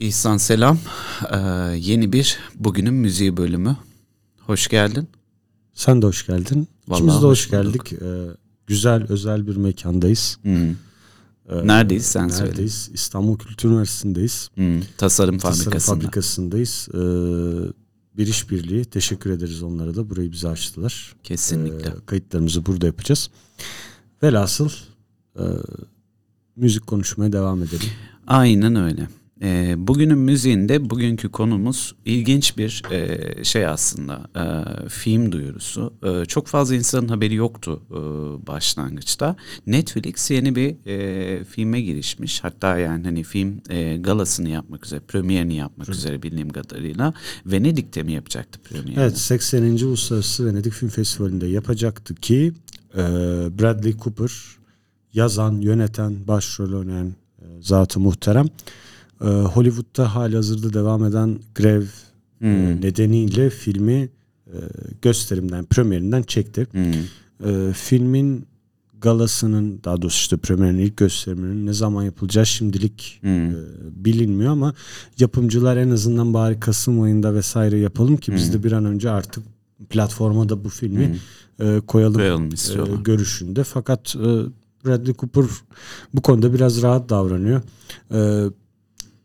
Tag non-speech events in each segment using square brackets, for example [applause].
İhsan selam. Ee, yeni bir bugünün müziği bölümü. Hoş geldin. Sen de hoş geldin. Vallahi İkimiz de hoş, hoş geldik. Ee, güzel, özel bir mekandayız. Hmm. Ee, Neredeyiz sen söyle. Neredeyiz? İstanbul Kültür Üniversitesi'ndeyiz. Hmm, Tasarım Tasarım fabrikasında. fabrikasındayız. Ee, bir işbirliği. Teşekkür ederiz onlara da. Burayı bize açtılar. Kesinlikle. Ee, kayıtlarımızı burada yapacağız. Velhasıl e, müzik konuşmaya devam edelim. Aynen öyle. Ee, bugünün müziğinde bugünkü konumuz ilginç bir e, şey aslında e, film duyurusu. E, çok fazla insanın haberi yoktu e, başlangıçta. Netflix yeni bir e, filme girişmiş. Hatta yani hani film e, galasını yapmak üzere, premierini yapmak üzere bildiğim kadarıyla. Venedik'te mi yapacaktı premierini? Evet 80. Uluslararası Venedik Film Festivali'nde yapacaktı ki e, Bradley Cooper yazan, yöneten, başrol oynayan e, zatı muhterem. E, Hollywood'da hali hazırda devam eden grev e, Hmm. nedeniyle filmi e, gösterimden, premierinden çekti. Hmm. E, filmin galasının daha doğrusu işte premierinin ilk gösteriminin ne zaman yapılacağı şimdilik Hmm. e, bilinmiyor ama yapımcılar en azından bari Kasım ayında vesaire yapalım ki biz de bir an önce artık platforma da bu filmi e, koyalım, Koyalım e, görüşünde. Fakat e, Bradley Cooper bu konuda biraz rahat davranıyor. E,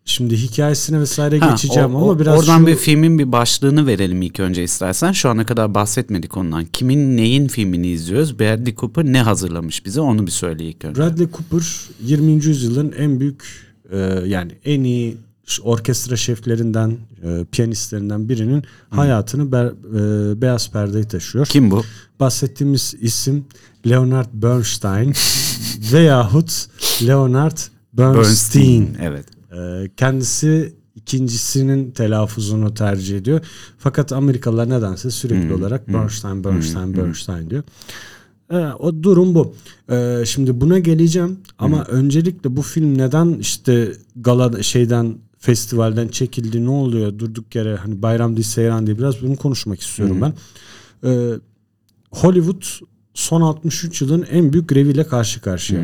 şimdi hikayesine vesaire Ha, geçeceğim o- ama biraz oradan şu- bir filmin bir başlığını verelim ilk önce istersen. Şu ana kadar bahsetmedik ondan. Kimin neyin filmini izliyoruz? Bradley Cooper ne hazırlamış bize onu bir söyle ilk önce. Bradley Cooper 20. yüzyılın en büyük e, yani en iyi orkestra şeflerinden, e, piyanistlerinden birinin hayatını ber- e, beyaz perdeye taşıyor. Kim bu? bahsettiğimiz isim Leonard Bernstein [laughs] veyahut Leonard Bernstein. Evet. Ee, Kendisi ikincisinin telaffuzunu tercih ediyor. Fakat Amerikalılar nedense sürekli olarak Bernstein, Bernstein, Bernstein diyor. Ee, o durum bu. Ee, şimdi buna geleceğim ama öncelikle bu film neden işte gala şeyden festivalden çekildi ne oluyor durduk yere hani bayram değil seyran diye biraz bunu konuşmak istiyorum ben. Ee, Hollywood son 63 yılın en büyük greviyle karşı karşıya.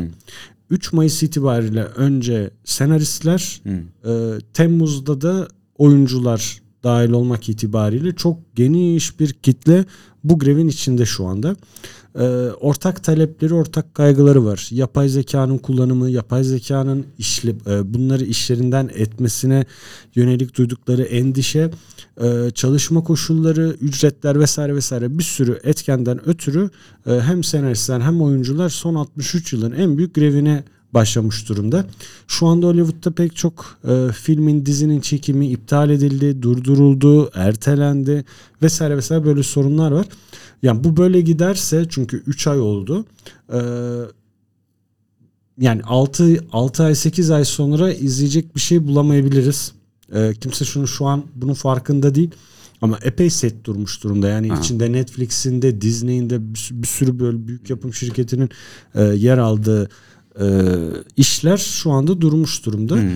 3 Mayıs itibariyle önce senaristler, e, Temmuz'da da oyuncular dahil olmak itibariyle çok geniş bir kitle bu grevin içinde şu anda. E, ortak talepleri, ortak kaygıları var. Yapay zekanın kullanımı, yapay zekanın işle, e, bunları işlerinden etmesine yönelik duydukları endişe, e, çalışma koşulları, ücretler vesaire vesaire bir sürü etkenden ötürü e, hem senaristler hem oyuncular son 63 yılın en büyük grevine başlamış durumda. Şu anda Hollywood'da pek çok e, filmin, dizinin çekimi iptal edildi, durduruldu, ertelendi vesaire vesaire böyle sorunlar var. Yani bu böyle giderse çünkü 3 ay oldu. E, yani 6 6 ay 8 ay sonra izleyecek bir şey bulamayabiliriz. E, kimse şunu şu an bunun farkında değil. Ama epey set durmuş durumda. Yani Ha. içinde Netflix'in de Disney'in de bir, sü- bir sürü böyle büyük yapım şirketinin e, yer aldığı e, işler şu anda durmuş durumda. Hı.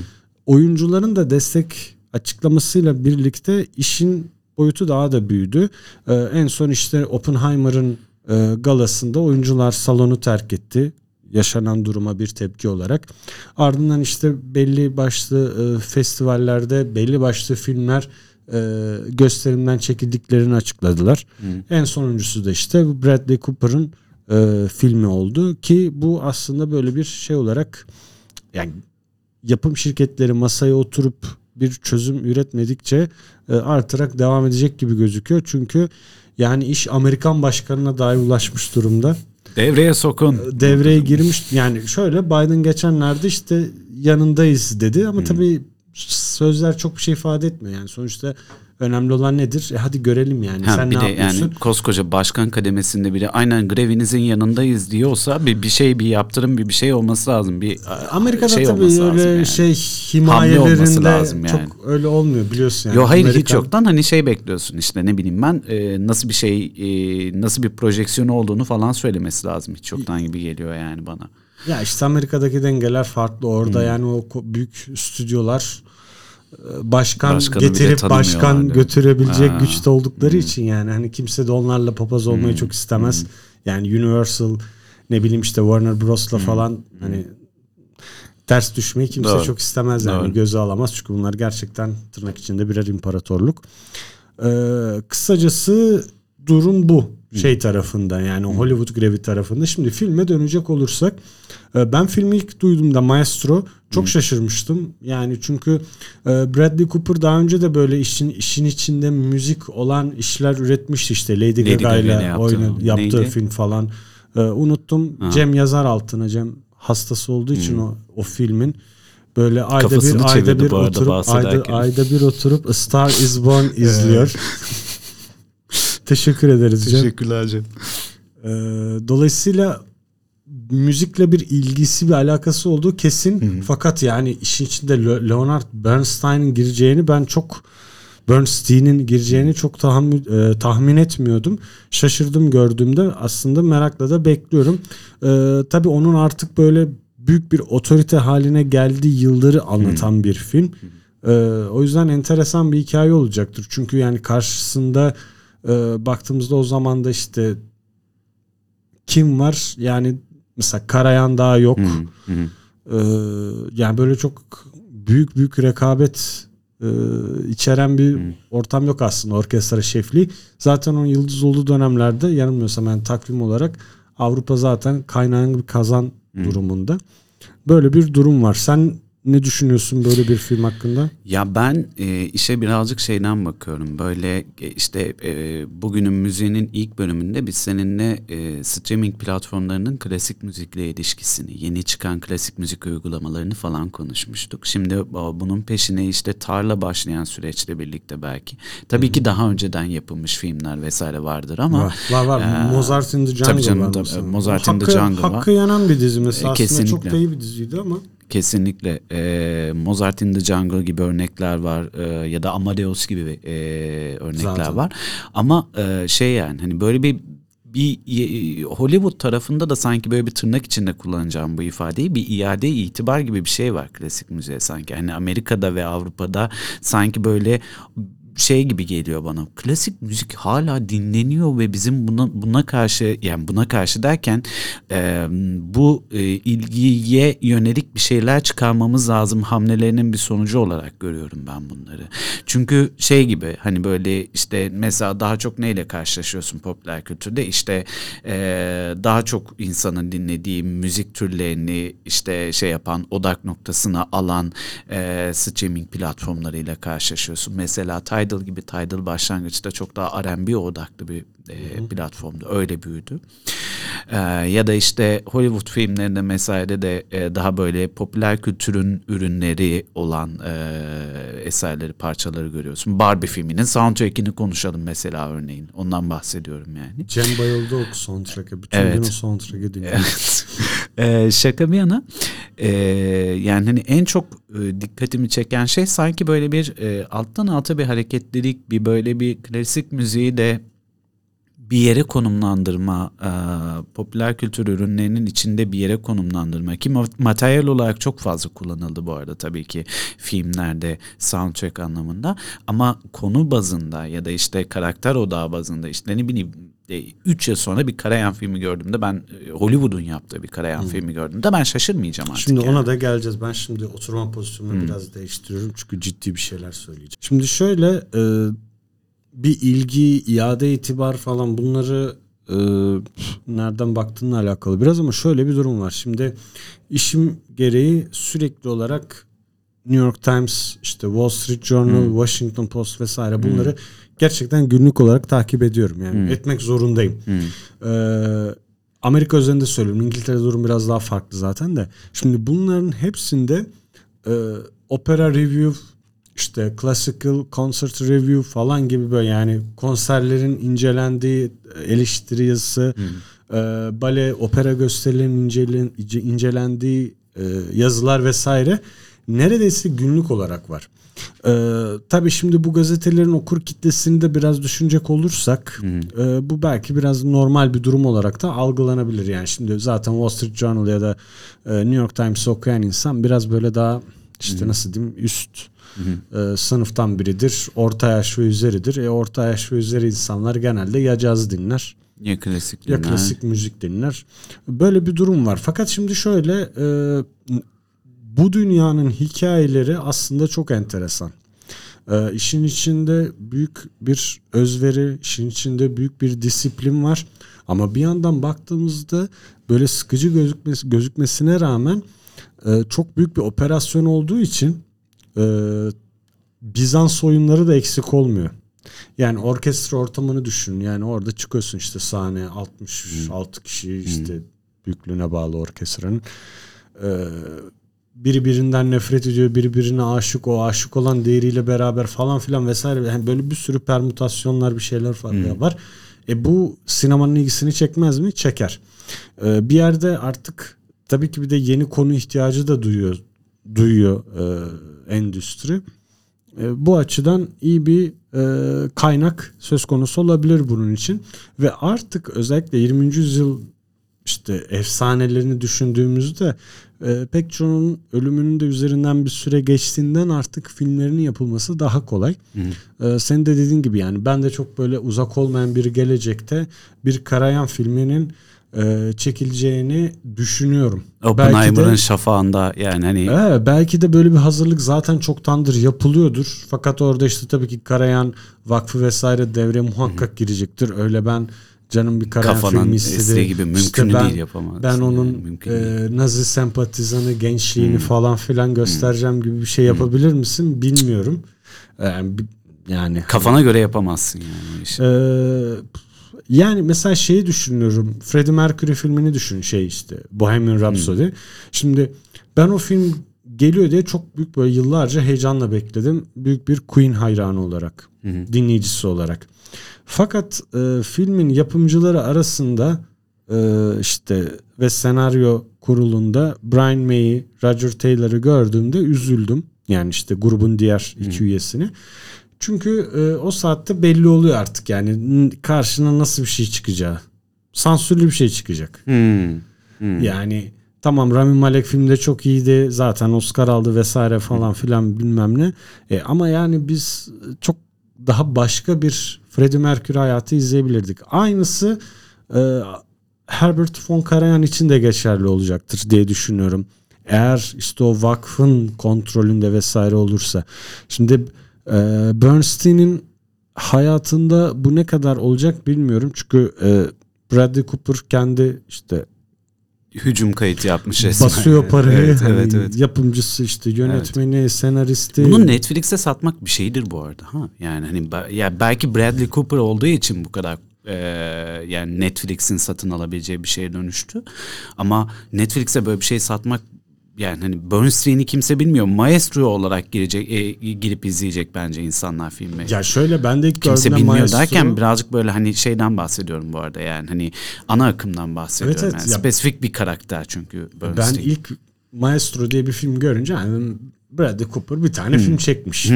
Oyuncuların da destek açıklamasıyla birlikte işin boyutu daha da büyüdü. E, en son işte Oppenheimer'ın e, galasında oyuncular salonu terk etti. Yaşanan duruma bir tepki olarak. Ardından işte belli başlı e, festivallerde belli başlı filmler e, gösterimden çekildiklerini açıkladılar. En sonuncusu da işte Bradley Cooper'ın e, filmi oldu ki bu aslında böyle bir şey olarak yani yapım şirketleri masaya oturup bir çözüm üretmedikçe e, artarak devam edecek gibi gözüküyor. Çünkü yani iş Amerikan başkanına dahi ulaşmış durumda. Devreye sokun. Devreye girmiş yani şöyle Biden geçenlerde işte yanındayız dedi ama tabii sözler çok bir şey ifade etmiyor. Yani sonuçta önemli olan nedir? E hadi görelim yani. Ha, Sen bir ne de yapıyorsun? yani koskoca başkan kademesinde bile aynen grevinizin yanındayız diyorsa bir, bir şey bir yaptırım bir bir şey olması lazım. Bir Amerika'da şey tabii öyle yani. şey himayelerinde lazım yani. çok öyle olmuyor biliyorsun yani. Yo hayır hiç Amerikan- yoktan hani şey bekliyorsun işte ne bileyim ben e, nasıl bir şey e, nasıl bir projeksiyonu olduğunu falan söylemesi lazım hiç yoktan gibi geliyor yani bana. Ya işte Amerika'daki dengeler farklı. Orada Hmm. yani o büyük stüdyolar başkan Başkanı getirip başkan mi? götürebilecek Ha. güçte oldukları için yani hani kimse de onlarla papaz olmayı Hmm. çok istemez. Yani Universal ne bileyim işte Warner Bros'la falan hani ters düşmeyi kimse Doğru. çok istemez yani Doğru. göze alamaz çünkü bunlar gerçekten tırnak içinde birer imparatorluk. Ee, kısacası durum bu şey tarafında yani Hollywood grevi tarafında. Şimdi filme dönecek olursak e, ben filmi ilk duyduğumda Maestro çok şaşırmıştım. Yani çünkü e, Bradley Cooper daha önce de böyle işin işin içinde müzik olan işler üretmişti işte Lady, Lady Gaga ile oynadı, yaptığı neydi? film falan. E, unuttum. Ha. Cem yazar altına. Cem hastası olduğu için o o filmin böyle ayda Kafasını bir ayda bir oturup ayda, ayda bir oturup Star Is Born [laughs] izliyor. [laughs] Teşekkür ederiz Cem. Teşekkürler Cem. Ee, dolayısıyla müzikle bir ilgisi bir alakası olduğu kesin. Fakat yani işin içinde Le- Leonard Bernstein'in gireceğini ben çok Bernstein'in gireceğini çok tahammül, e, tahmin etmiyordum. Şaşırdım gördüğümde aslında merakla da bekliyorum. Ee, tabii onun artık böyle büyük bir otorite haline geldiği yılları anlatan bir film. Ee, o yüzden enteresan bir hikaye olacaktır. Çünkü yani karşısında e, baktığımızda o zaman da işte kim var? Yani mesela Karayan daha yok. Hı hı. Ee, yani böyle çok büyük büyük rekabet e, içeren bir ortam yok aslında orkestra şefliği. Zaten o yıldız olduğu dönemlerde yanılmıyorsam yani takvim olarak Avrupa zaten kaynağın bir kazan durumunda. Böyle bir durum var. Sen ne düşünüyorsun böyle bir film hakkında? Ya ben e, işe birazcık şeyden bakıyorum. Böyle e, işte e, bugünün müziğinin ilk bölümünde biz seninle e, streaming platformlarının klasik müzikle ilişkisini, yeni çıkan klasik müzik uygulamalarını falan konuşmuştuk. Şimdi bunun peşine işte tarla başlayan süreçle birlikte belki. Tabii ki daha önceden yapılmış filmler vesaire vardır ama var var. var. e, Mozart in the Jungle tabii canım, var tabii. Mozart in the Hakkı- Jungle var. Hakkı yanan bir dizi mesela. E, Aslında çok kesinlikle. da iyi bir diziydi ama. Kesinlikle. E, Mozart in the Jungle gibi örnekler var e, ya da Amadeus gibi e, örnekler Zaten. var. Ama e, şey yani hani böyle bir bir e, Hollywood tarafında da sanki böyle bir tırnak içinde kullanacağım bu ifadeyi bir iade itibar gibi bir şey var klasik müziğe sanki. Hani Amerika'da ve Avrupa'da sanki böyle şey gibi geliyor bana. Klasik müzik hala dinleniyor ve bizim buna buna karşı yani buna karşı derken e, bu e, ilgiye yönelik bir şeyler çıkarmamız lazım hamlelerinin bir sonucu olarak görüyorum ben bunları. Çünkü şey gibi hani böyle işte mesela daha çok neyle karşılaşıyorsun popüler kültürde işte e, daha çok insanın dinlediği müzik türlerini işte şey yapan odak noktasına alan e, streaming platformlarıyla karşılaşıyorsun. Mesela Tidal gibi Tidal başlangıçta çok daha R&B odaklı bir e, platformdu. Öyle büyüdü. E, ya da işte Hollywood filmlerinde vesaire de e, daha böyle popüler kültürün ürünleri olan e, eserleri, parçaları görüyorsun. Barbie filminin soundtrack'ini konuşalım mesela örneğin. Ondan bahsediyorum yani. Cem bayıldı o soundtrack'e. Bütün Evet. gün o soundtrack'e dinliyor. Evet. Ee, şaka bir yana ee, yani hani en çok e, dikkatimi çeken şey sanki böyle bir e, alttan alta bir hareketlilik bir böyle bir klasik müziği de bir yere konumlandırma, e, popüler kültür ürünlerinin içinde bir yere konumlandırma ki ma- materyal olarak çok fazla kullanıldı bu arada tabii ki filmlerde soundtrack anlamında. Ama konu bazında ya da işte karakter odağı bazında işte ne bileyim 3 yıl sonra bir Karayan filmi gördüğümde ben e, Hollywood'un yaptığı bir Karayan filmi gördüğümde ben şaşırmayacağım artık. Şimdi yani. ona da geleceğiz. Ben şimdi oturma pozisyonumu biraz değiştiriyorum çünkü ciddi bir şeyler söyleyeceğim. Şimdi şöyle e, bir ilgi, iade itibar falan bunları e, nereden baktığınla alakalı biraz ama şöyle bir durum var. Şimdi işim gereği sürekli olarak New York Times, işte Wall Street Journal, Washington Post vesaire bunları gerçekten günlük olarak takip ediyorum. Yani etmek zorundayım. Ee, Amerika üzerinde söylüyorum. İngiltere'de durum biraz daha farklı zaten de. Şimdi bunların hepsinde e, opera review, işte classical concert review falan gibi böyle yani konserlerin incelendiği eleştiri yazısı, e, bale, opera gösterilerinin incelen, ince- incelendiği e, yazılar vesaire neredeyse günlük olarak var. Ee, tabii şimdi bu gazetelerin okur kitlesini de biraz düşünecek olursak e, bu belki biraz normal bir durum olarak da algılanabilir. Yani şimdi zaten Wall Street Journal ya da e, New York Times okuyan insan biraz böyle daha işte nasıl diyeyim üst e, sınıftan biridir. Orta yaş ve üzeridir. E, orta yaş ve üzeri insanlar genelde ya caz dinler ya klasik ya dinler. klasik müzik dinler. Böyle bir durum var. Fakat şimdi şöyle e, bu dünyanın hikayeleri aslında çok enteresan. Ee, işin içinde büyük bir özveri, işin içinde büyük bir disiplin var. Ama bir yandan baktığımızda böyle sıkıcı gözükmesi, gözükmesine rağmen e, çok büyük bir operasyon olduğu için e, Bizans oyunları da eksik olmuyor. Yani orkestra ortamını düşün. Yani orada çıkıyorsun işte sahne 66 kişi işte büyüklüğüne bağlı orkestranın. Ee, biri birinden nefret ediyor, biri birine aşık, o aşık olan değeriyle beraber falan filan vesaire. Yani böyle bir sürü permütasyonlar bir şeyler falan var. E bu sinemanın ilgisini çekmez mi? Çeker. Ee, bir yerde artık tabii ki bir de yeni konu ihtiyacı da duyuyor duyuyor e, endüstri. E, bu açıdan iyi bir e, kaynak söz konusu olabilir bunun için ve artık özellikle 20. yüzyıl işte efsanelerini düşündüğümüzde e, pek çoğunun ölümünün de üzerinden bir süre geçtiğinden artık filmlerinin yapılması daha kolay. Hı. E, senin de dediğin gibi yani ben de çok böyle uzak olmayan bir gelecekte bir Karayan filminin e, çekileceğini düşünüyorum. Oppenheimer'ın şafağında yani hani. Evet, belki de böyle bir hazırlık zaten çoktandır yapılıyordur. Fakat orada işte tabii ki Karayan Vakfı vesaire devre muhakkak Hı-hı. girecektir. Öyle ben canım bir Karayan Kafanın filmi istedi. gibi mümkün işte ben, değil yapamaz. Ben onun yani, e, Nazi sempatizanı, gençliğini hmm. falan filan göstereceğim hmm. gibi bir şey yapabilir misin bilmiyorum. Yani, yani kafana göre yapamazsın yani. Işte. Ee, yani mesela şeyi düşünüyorum. Freddie Mercury filmini düşün şey işte Bohemian Rhapsody. Hmm. Şimdi ben o film geliyor diye çok büyük böyle yıllarca heyecanla bekledim. Büyük bir Queen hayranı olarak, hmm. dinleyicisi olarak. Fakat e, filmin yapımcıları arasında e, işte ve senaryo kurulunda Brian May'i, Roger Taylor'ı gördüğümde üzüldüm. Yani işte grubun diğer iki hmm. üyesini. Çünkü e, o saatte belli oluyor artık yani karşına nasıl bir şey çıkacağı. Sansürlü bir şey çıkacak. Hmm. Hmm. Yani tamam Rami Malek filmde çok iyiydi. Zaten Oscar aldı vesaire falan filan bilmem ne. E, ama yani biz çok daha başka bir Freddie Mercury hayatı izleyebilirdik. Aynısı e, Herbert von Karajan için de geçerli olacaktır diye düşünüyorum. Eğer işte o vakfın kontrolünde vesaire olursa. Şimdi ee, Bernstein'in hayatında bu ne kadar olacak bilmiyorum. Çünkü e, Bradley Cooper kendi işte hücum kayıtı yapmış resmen. Basıyor parayı. evet, hani evet, evet. Yapımcısı işte yönetmeni, evet. senaristi. Bunu Netflix'e satmak bir şeydir bu arada. Ha? Yani hani ya belki Bradley Cooper olduğu için bu kadar e, yani Netflix'in satın alabileceği bir şeye dönüştü. Ama Netflix'e böyle bir şey satmak yani hani Bernstein'i kimse bilmiyor. Maestro olarak girecek, e, girip izleyecek bence insanlar filmi. Ya şöyle ben de ilk kimse bilmiyor Maestro... derken birazcık böyle hani şeyden bahsediyorum bu arada yani hani ana akımdan bahsediyorum. Evet, evet. Yani ya, spesifik bir karakter çünkü Bernstein. Ben ilk Maestro diye bir film görünce yani Bradley Cooper bir tane hmm. film çekmiş.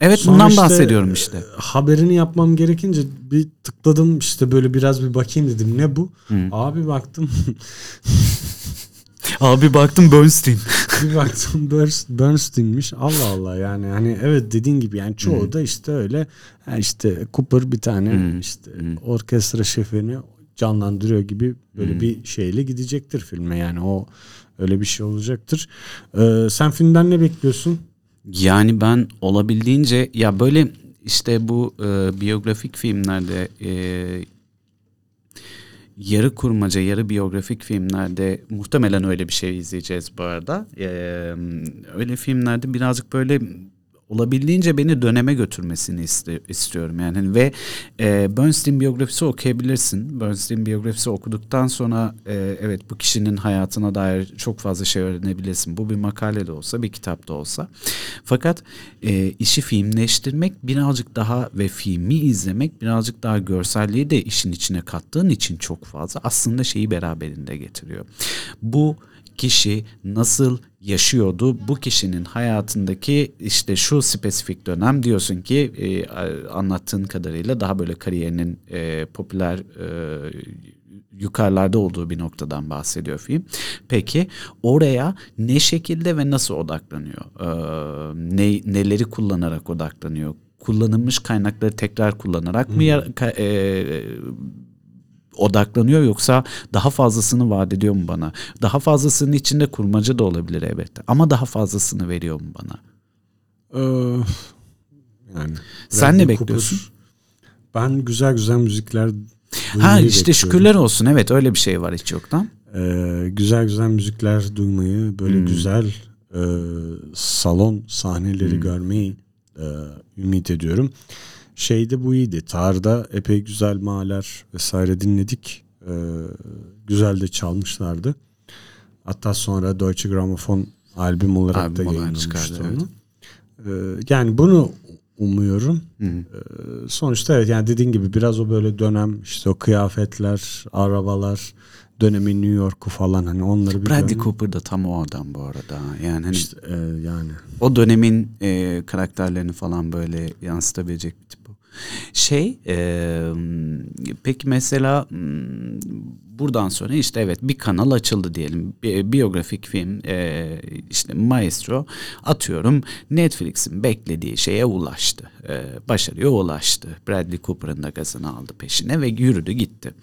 evet Sonra bundan işte, bahsediyorum işte. E, haberini yapmam gerekince bir tıkladım işte böyle biraz bir bakayım dedim ne bu? Hmm. Abi baktım [laughs] Abi baktım Bernstein. bir baktım Bernstein'miş. Allah Allah yani hani evet dediğin gibi yani çoğu hmm. da işte öyle yani işte Cooper bir tane hmm. işte hmm. orkestra şefini canlandırıyor gibi böyle hmm. bir şeyle gidecektir filme yani o öyle bir şey olacaktır. Ee, sen filmden ne bekliyorsun? Yani ben olabildiğince ya böyle işte bu e, biyografik filmlerde e, yarı kurmaca, yarı biyografik filmlerde muhtemelen öyle bir şey izleyeceğiz bu arada. Ee, öyle filmlerde birazcık böyle olabildiğince beni döneme götürmesini iste, istiyorum yani hani ve e, Bernstein biyografisi okuyabilirsin. Bernstein biyografisi okuduktan sonra e, evet bu kişinin hayatına dair çok fazla şey öğrenebilirsin. Bu bir makale de olsa, bir kitap da olsa. Fakat e, işi filmleştirmek birazcık daha ve filmi izlemek birazcık daha görselliği de işin içine kattığın için çok fazla aslında şeyi beraberinde getiriyor. Bu kişi nasıl yaşıyordu? Bu kişinin hayatındaki işte şu spesifik dönem diyorsun ki e, anlattığın kadarıyla daha böyle kariyerinin e, popüler e, yukarılarda olduğu bir noktadan bahsediyor film. Peki oraya ne şekilde ve nasıl odaklanıyor? Ee, ne, neleri kullanarak odaklanıyor? Kullanılmış kaynakları tekrar kullanarak mı ya, e, odaklanıyor yoksa daha fazlasını vaat ediyor mu bana? Daha fazlasının içinde kurmaca da olabilir elbette ama daha fazlasını veriyor mu bana? Ee, yani Sen ne bekliyorsun? ben güzel güzel müzikler Ha işte bekliyorum. şükürler olsun evet öyle bir şey var hiç yoktan. Ee, güzel güzel müzikler duymayı, böyle Hmm. güzel e, salon sahneleri Hmm. görmeyi e, ümit ediyorum. Şeyde bu iyiydi. Tar'da epey güzel mahaller vesaire dinledik. Ee, güzel de çalmışlardı. Hatta sonra Deutsche Grammophon albüm olarak Albüm da çıkardı, onu. Ee, yani bunu umuyorum. Hı hı. Ee, sonuçta evet yani dediğin gibi biraz o böyle dönem işte o kıyafetler, arabalar, dönemin New York'u falan hani onları bir Bradley görmek- Cooper da tam o adam bu arada. Yani hani İşte, e, yani o dönemin e, karakterlerini falan böyle yansıtabilecek bir tip. Şey, e, peki mesela m, buradan sonra işte evet bir kanal açıldı diyelim. Bir, biyografik film e, işte Maestro atıyorum Netflix'in beklediği şeye ulaştı. E, başarıya ulaştı. Bradley Cooper'ın da gazını aldı peşine ve yürüdü gitti.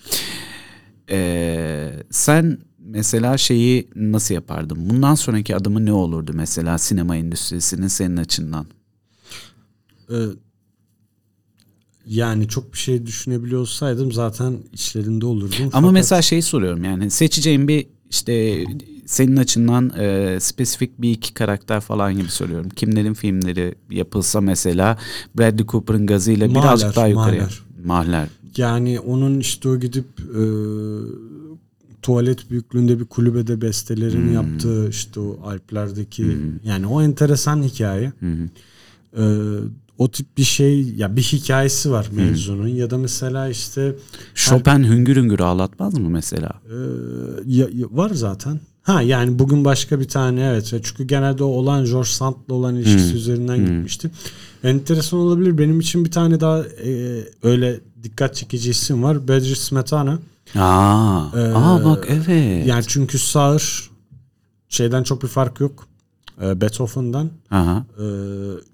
Ee, sen mesela şeyi nasıl yapardın? Bundan sonraki adımı ne olurdu mesela sinema endüstrisinin senin açından? e, yani çok bir şey düşünebiliyor olsaydım zaten içlerinde olurdum. Ama Fakat mesela şey soruyorum yani seçeceğim bir işte senin açından e, spesifik bir iki karakter falan gibi soruyorum. Kimlerin filmleri yapılsa mesela Bradley Cooper'ın gazıyla Mahler, birazcık daha yukarıya. Mahler. Mahler. yani onun işte o gidip e, tuvalet büyüklüğünde bir kulübede bestelerini Hmm. yaptığı işte o Alplerdeki yani o enteresan hikaye. Hı hı. Ee, o tip bir şey ya bir hikayesi var mevzunun ya da mesela işte Chopin hüngür hüngür ağlatmaz mı mesela? e, ya- ya- var zaten. Ha yani bugün başka bir tane evet çünkü genelde o olan George Sand'la olan ilişkisi Hmm. üzerinden Hmm. gitmişti. Enteresan olabilir benim için bir tane daha e, öyle dikkat çekici isim var. Bedri Smetana. Aa, Ee, aa bak evet. Yani çünkü sağır şeyden çok bir fark yok. E, Beethoven'dan. Aha. Ee,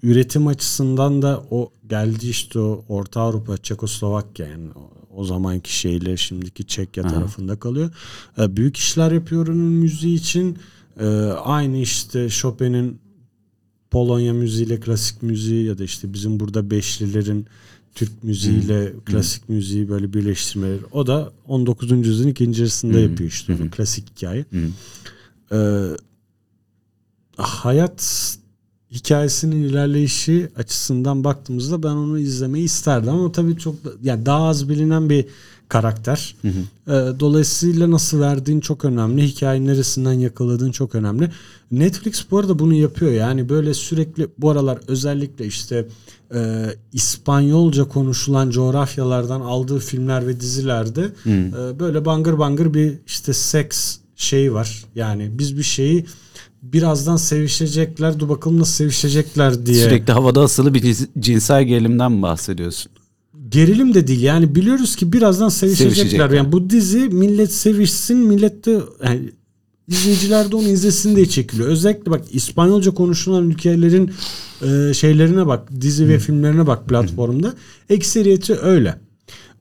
üretim açısından da o geldi işte o Orta Avrupa, Çekoslovakya yani o, o zamanki şeyle şimdiki Çekya Aha. tarafında kalıyor. Ee, büyük işler yapıyor onun müziği için. Ee, aynı işte Chopin'in Polonya müziğiyle klasik müziği ya da işte bizim burada Beşlilerin Türk müziğiyle klasik müziği böyle birleştirmeleri. O da 19. yüzyılın ikinci yarısında Hı. yapıyor işte Hı. klasik hikaye. Hı. Ee, hayat hikayesinin ilerleyişi açısından baktığımızda ben onu izlemeyi isterdim ama tabii çok yani daha az bilinen bir karakter. Hı hı. Ee, dolayısıyla nasıl verdiğin çok önemli. Hikayeyi neresinden yakaladığın çok önemli. Netflix bu arada bunu yapıyor. Yani böyle sürekli bu aralar özellikle işte e, İspanyolca konuşulan coğrafyalardan aldığı filmler ve dizilerde Hı. e, böyle bangır bangır bir işte seks şeyi var. Yani biz bir şeyi birazdan sevişecekler. Dur bakalım nasıl sevişecekler diye. Sürekli havada asılı bir cins- cinsel gerilimden bahsediyorsun? Gerilim de değil. Yani biliyoruz ki birazdan sevişecekler. Sevişecekler. Yani bu dizi millet sevişsin, millet de yani izleyiciler de onu izlesin diye çekiliyor. Özellikle bak İspanyolca konuşulan ülkelerin e, şeylerine bak, dizi ve filmlerine bak platformda. Ekseriyeti öyle.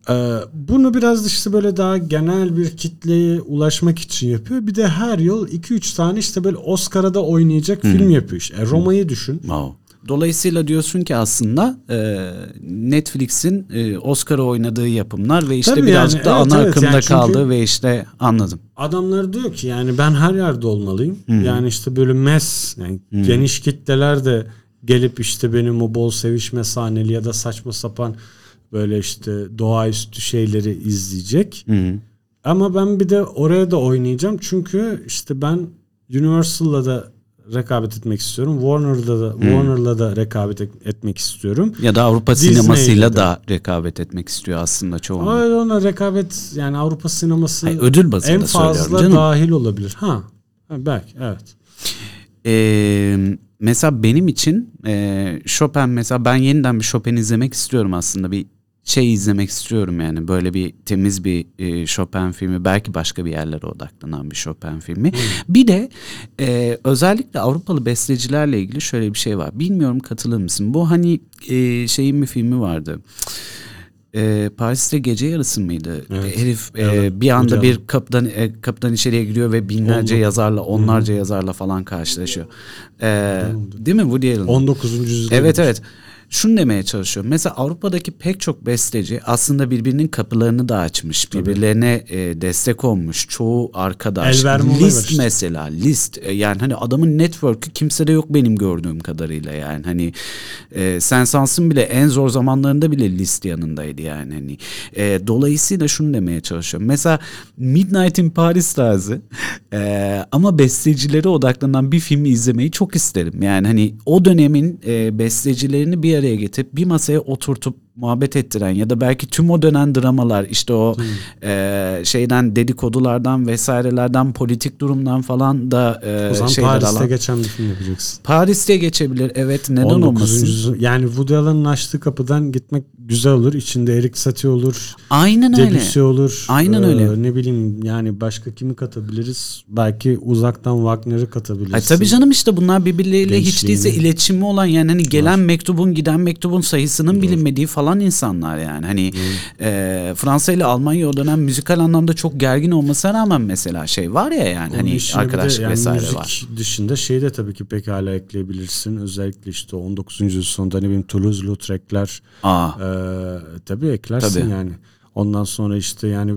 E, bunu biraz işte böyle daha genel bir kitleye ulaşmak için yapıyor. Bir de her yıl 2-3 tane işte böyle Oscar'a da oynayacak film yapıyor. İşte. E, Roma'yı düşün. Wow. Dolayısıyla diyorsun ki aslında e, Netflix'in e, Oscar'a oynadığı yapımlar ve işte Tabii birazcık yani, da evet, ana evet. akımda Yani kaldı ve işte anladım. adamlar diyor ki yani ben her yerde olmalıyım. Yani işte böyle mes yani geniş kitleler de gelip işte benim o bol sevişme sahneli ya da saçma sapan böyle işte doğaüstü şeyleri izleyecek. Hı hı. Ama ben bir de oraya da oynayacağım. Çünkü işte ben Universal'la da rekabet etmek istiyorum. Warner'da da Warner'la da rekabet et- etmek istiyorum. Ya da Avrupa Disney'le sinemasıyla de. da rekabet etmek istiyor aslında çoğunlukla. Ama ona rekabet yani Avrupa sineması Hayır, ödül bazında en fazla canım. dahil olabilir. Ha. ha belki evet. Ee, mesela benim için e, Chopin mesela ben yeniden bir Chopin izlemek istiyorum aslında bir şey izlemek istiyorum yani böyle bir temiz bir e, Chopin filmi belki başka bir yerlere odaklanan bir Chopin filmi. Bir de e, özellikle Avrupalı bestecilerle ilgili şöyle bir şey var bilmiyorum katılır mısın bu hani e, şeyin bir filmi vardı. e, Paris'te gece yarısı mıydı? Evet. Herif e, bir anda Hocam. bir kapıdan e, kapıdan içeriye giriyor ve binlerce Oldu. yazarla, onlarca yazarla falan karşılaşıyor. E, değil mi Woody Allen? 19. yüzyılda. Evet evet. Şunu demeye çalışıyorum. Mesela Avrupa'daki pek çok besteci aslında birbirinin kapılarını da açmış. Birbirlerine e, destek olmuş. Çoğu arkadaş. List işte. mesela. List. E, yani hani adamın network'ü kimsede yok benim gördüğüm kadarıyla yani. Hani e, Sensans'ın bile en zor zamanlarında bile list yanındaydı yani. Hani e, dolayısıyla şunu demeye çalışıyorum. Mesela Midnight in Paris tarzı e, ama bestecilere odaklanan bir filmi izlemeyi çok isterim. Yani hani o dönemin e, bestecilerini bir araya getirip bir masaya oturtup muhabbet ettiren ya da belki tüm o dönem dramalar işte o e, şeyden dedikodulardan vesairelerden politik durumdan falan da e, O zaman şeyler Paris'te alan. geçen bir film yapacaksın. Paris'te geçebilir evet neden 19. olmasın. Yani Woody Allen'ın açtığı kapıdan gitmek güzel olur. İçinde Erik Satie olur. Aynen öyle. Debussy olur. Aynen Ee, öyle. Ne bileyim yani başka kimi katabiliriz? Belki uzaktan Wagner'ı katabiliriz. Ay tabii canım işte bunlar birbirleriyle hiç Gençliğini. değilse iletişimi olan yani hani gelen mektubun giden mektubun sayısının bilinmediği falan insanlar yani. Hani e, Fransa ile Almanya o dönem müzikal anlamda çok gergin olmasına rağmen mesela şey var ya yani Onun hani arkadaşlık yani vesaire müzik var. dışında şey de tabii ki pekala ekleyebilirsin. Özellikle işte 19. yüzyıl sonunda ne bileyim Toulouse-Lautrec'ler Ee, tabii eklersin Tabii. yani. Ondan sonra işte yani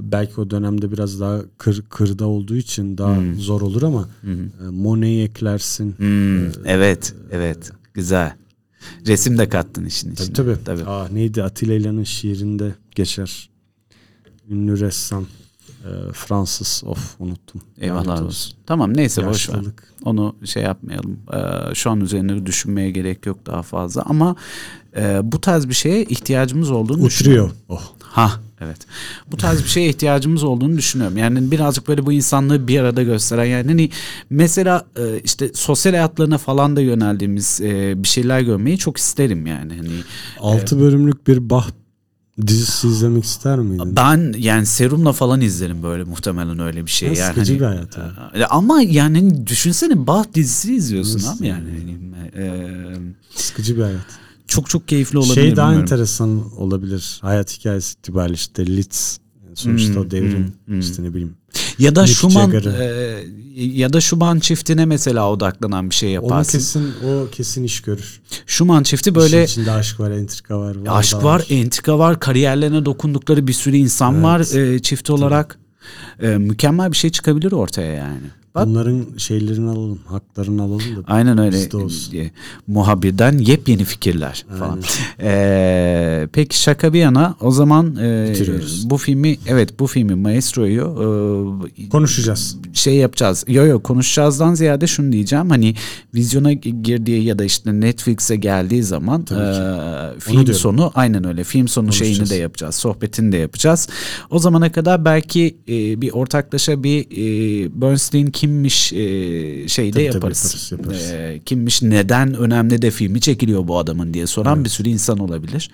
belki o dönemde biraz daha kır, kırda olduğu için daha zor olur ama e, Monet'i eklersin. hmm, evet evet güzel. Resim de kattın işin içine. Tabii tabii. tabii. Aa, neydi Atilla İlhan'ın şiirinde geçer. Ünlü ressam. E, Fransız. Of unuttum. Eyvallah olsun. Tamam neyse boş ver. Onu şey yapmayalım. Ee, şu an üzerine düşünmeye gerek yok daha fazla ama e, bu tarz bir şeye ihtiyacımız olduğunu düşünüyorum. Uçuruyor. Oh. Ha evet. Bu tarz bir şeye ihtiyacımız olduğunu düşünüyorum. Yani birazcık böyle bu insanlığı bir arada gösteren yani hani mesela e, işte sosyal hayatlarına falan da yöneldiğimiz e, bir şeyler görmeyi çok isterim yani. Hani 6 bölümlük bir Bach dizisi izlemek ister miydin? ben yani serumla falan izlerim böyle muhtemelen öyle bir şey. Ya, yani sıkıcı hani, bir hayat abi. e, ama yani hani düşünsene Bach dizisi izliyorsun Nasıl abi yani. Hani, e, Sıkıcı bir hayat. çok çok keyifli olabilir. Şey daha bilmiyorum. enteresan olabilir. Hayat hikayesi itibariyle işte Litz. Sonuçta Hmm, o devrim hmm, işte ne bileyim. Ya da Mick Schumann Jagger'ı. e, ya da Schumann çiftine mesela odaklanan bir şey Onu yaparsın. kesin o kesin iş görür. Schumann çifti Böyle böyle içinde aşk var, entrika var. var aşk da var, entrika var, kariyerlerine dokundukları bir sürü insan Evet. var e, çift olarak. E, mükemmel bir şey çıkabilir ortaya yani. Bak Bunların şeylerini alalım, haklarını alalım da. aynen öyle. E, muhabirden yepyeni fikirler falan. E, peki şaka bir yana o zaman e, Bitiriyoruz. bu filmi evet bu filmi Maestro'yu e, Konuşacağız. şey yapacağız. Yo yo konuşacağızdan ziyade şunu diyeceğim. Hani vizyona girdiği ya da işte Netflix'e geldiği zaman e, film sonu aynen öyle. Film sonu şeyini de yapacağız. Sohbetini de yapacağız. O zamana kadar belki e, bir ortaklaşa bir e, Bernstein kimmiş e, şey de Tabii, tabii, yaparız. yaparız, yaparız. E, kimmiş neden önemli de filmi çekiliyor bu adamın diye soran bir sürü insan olabilir.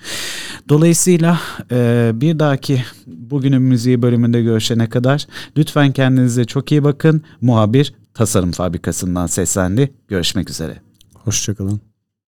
Dolayısıyla e, bir dahaki bugünün müziği bölümünde görüşene kadar lütfen kendinize çok iyi bakın. Muhabir Tasarım Fabrikası'ndan seslendi. Görüşmek üzere. Hoşçakalın.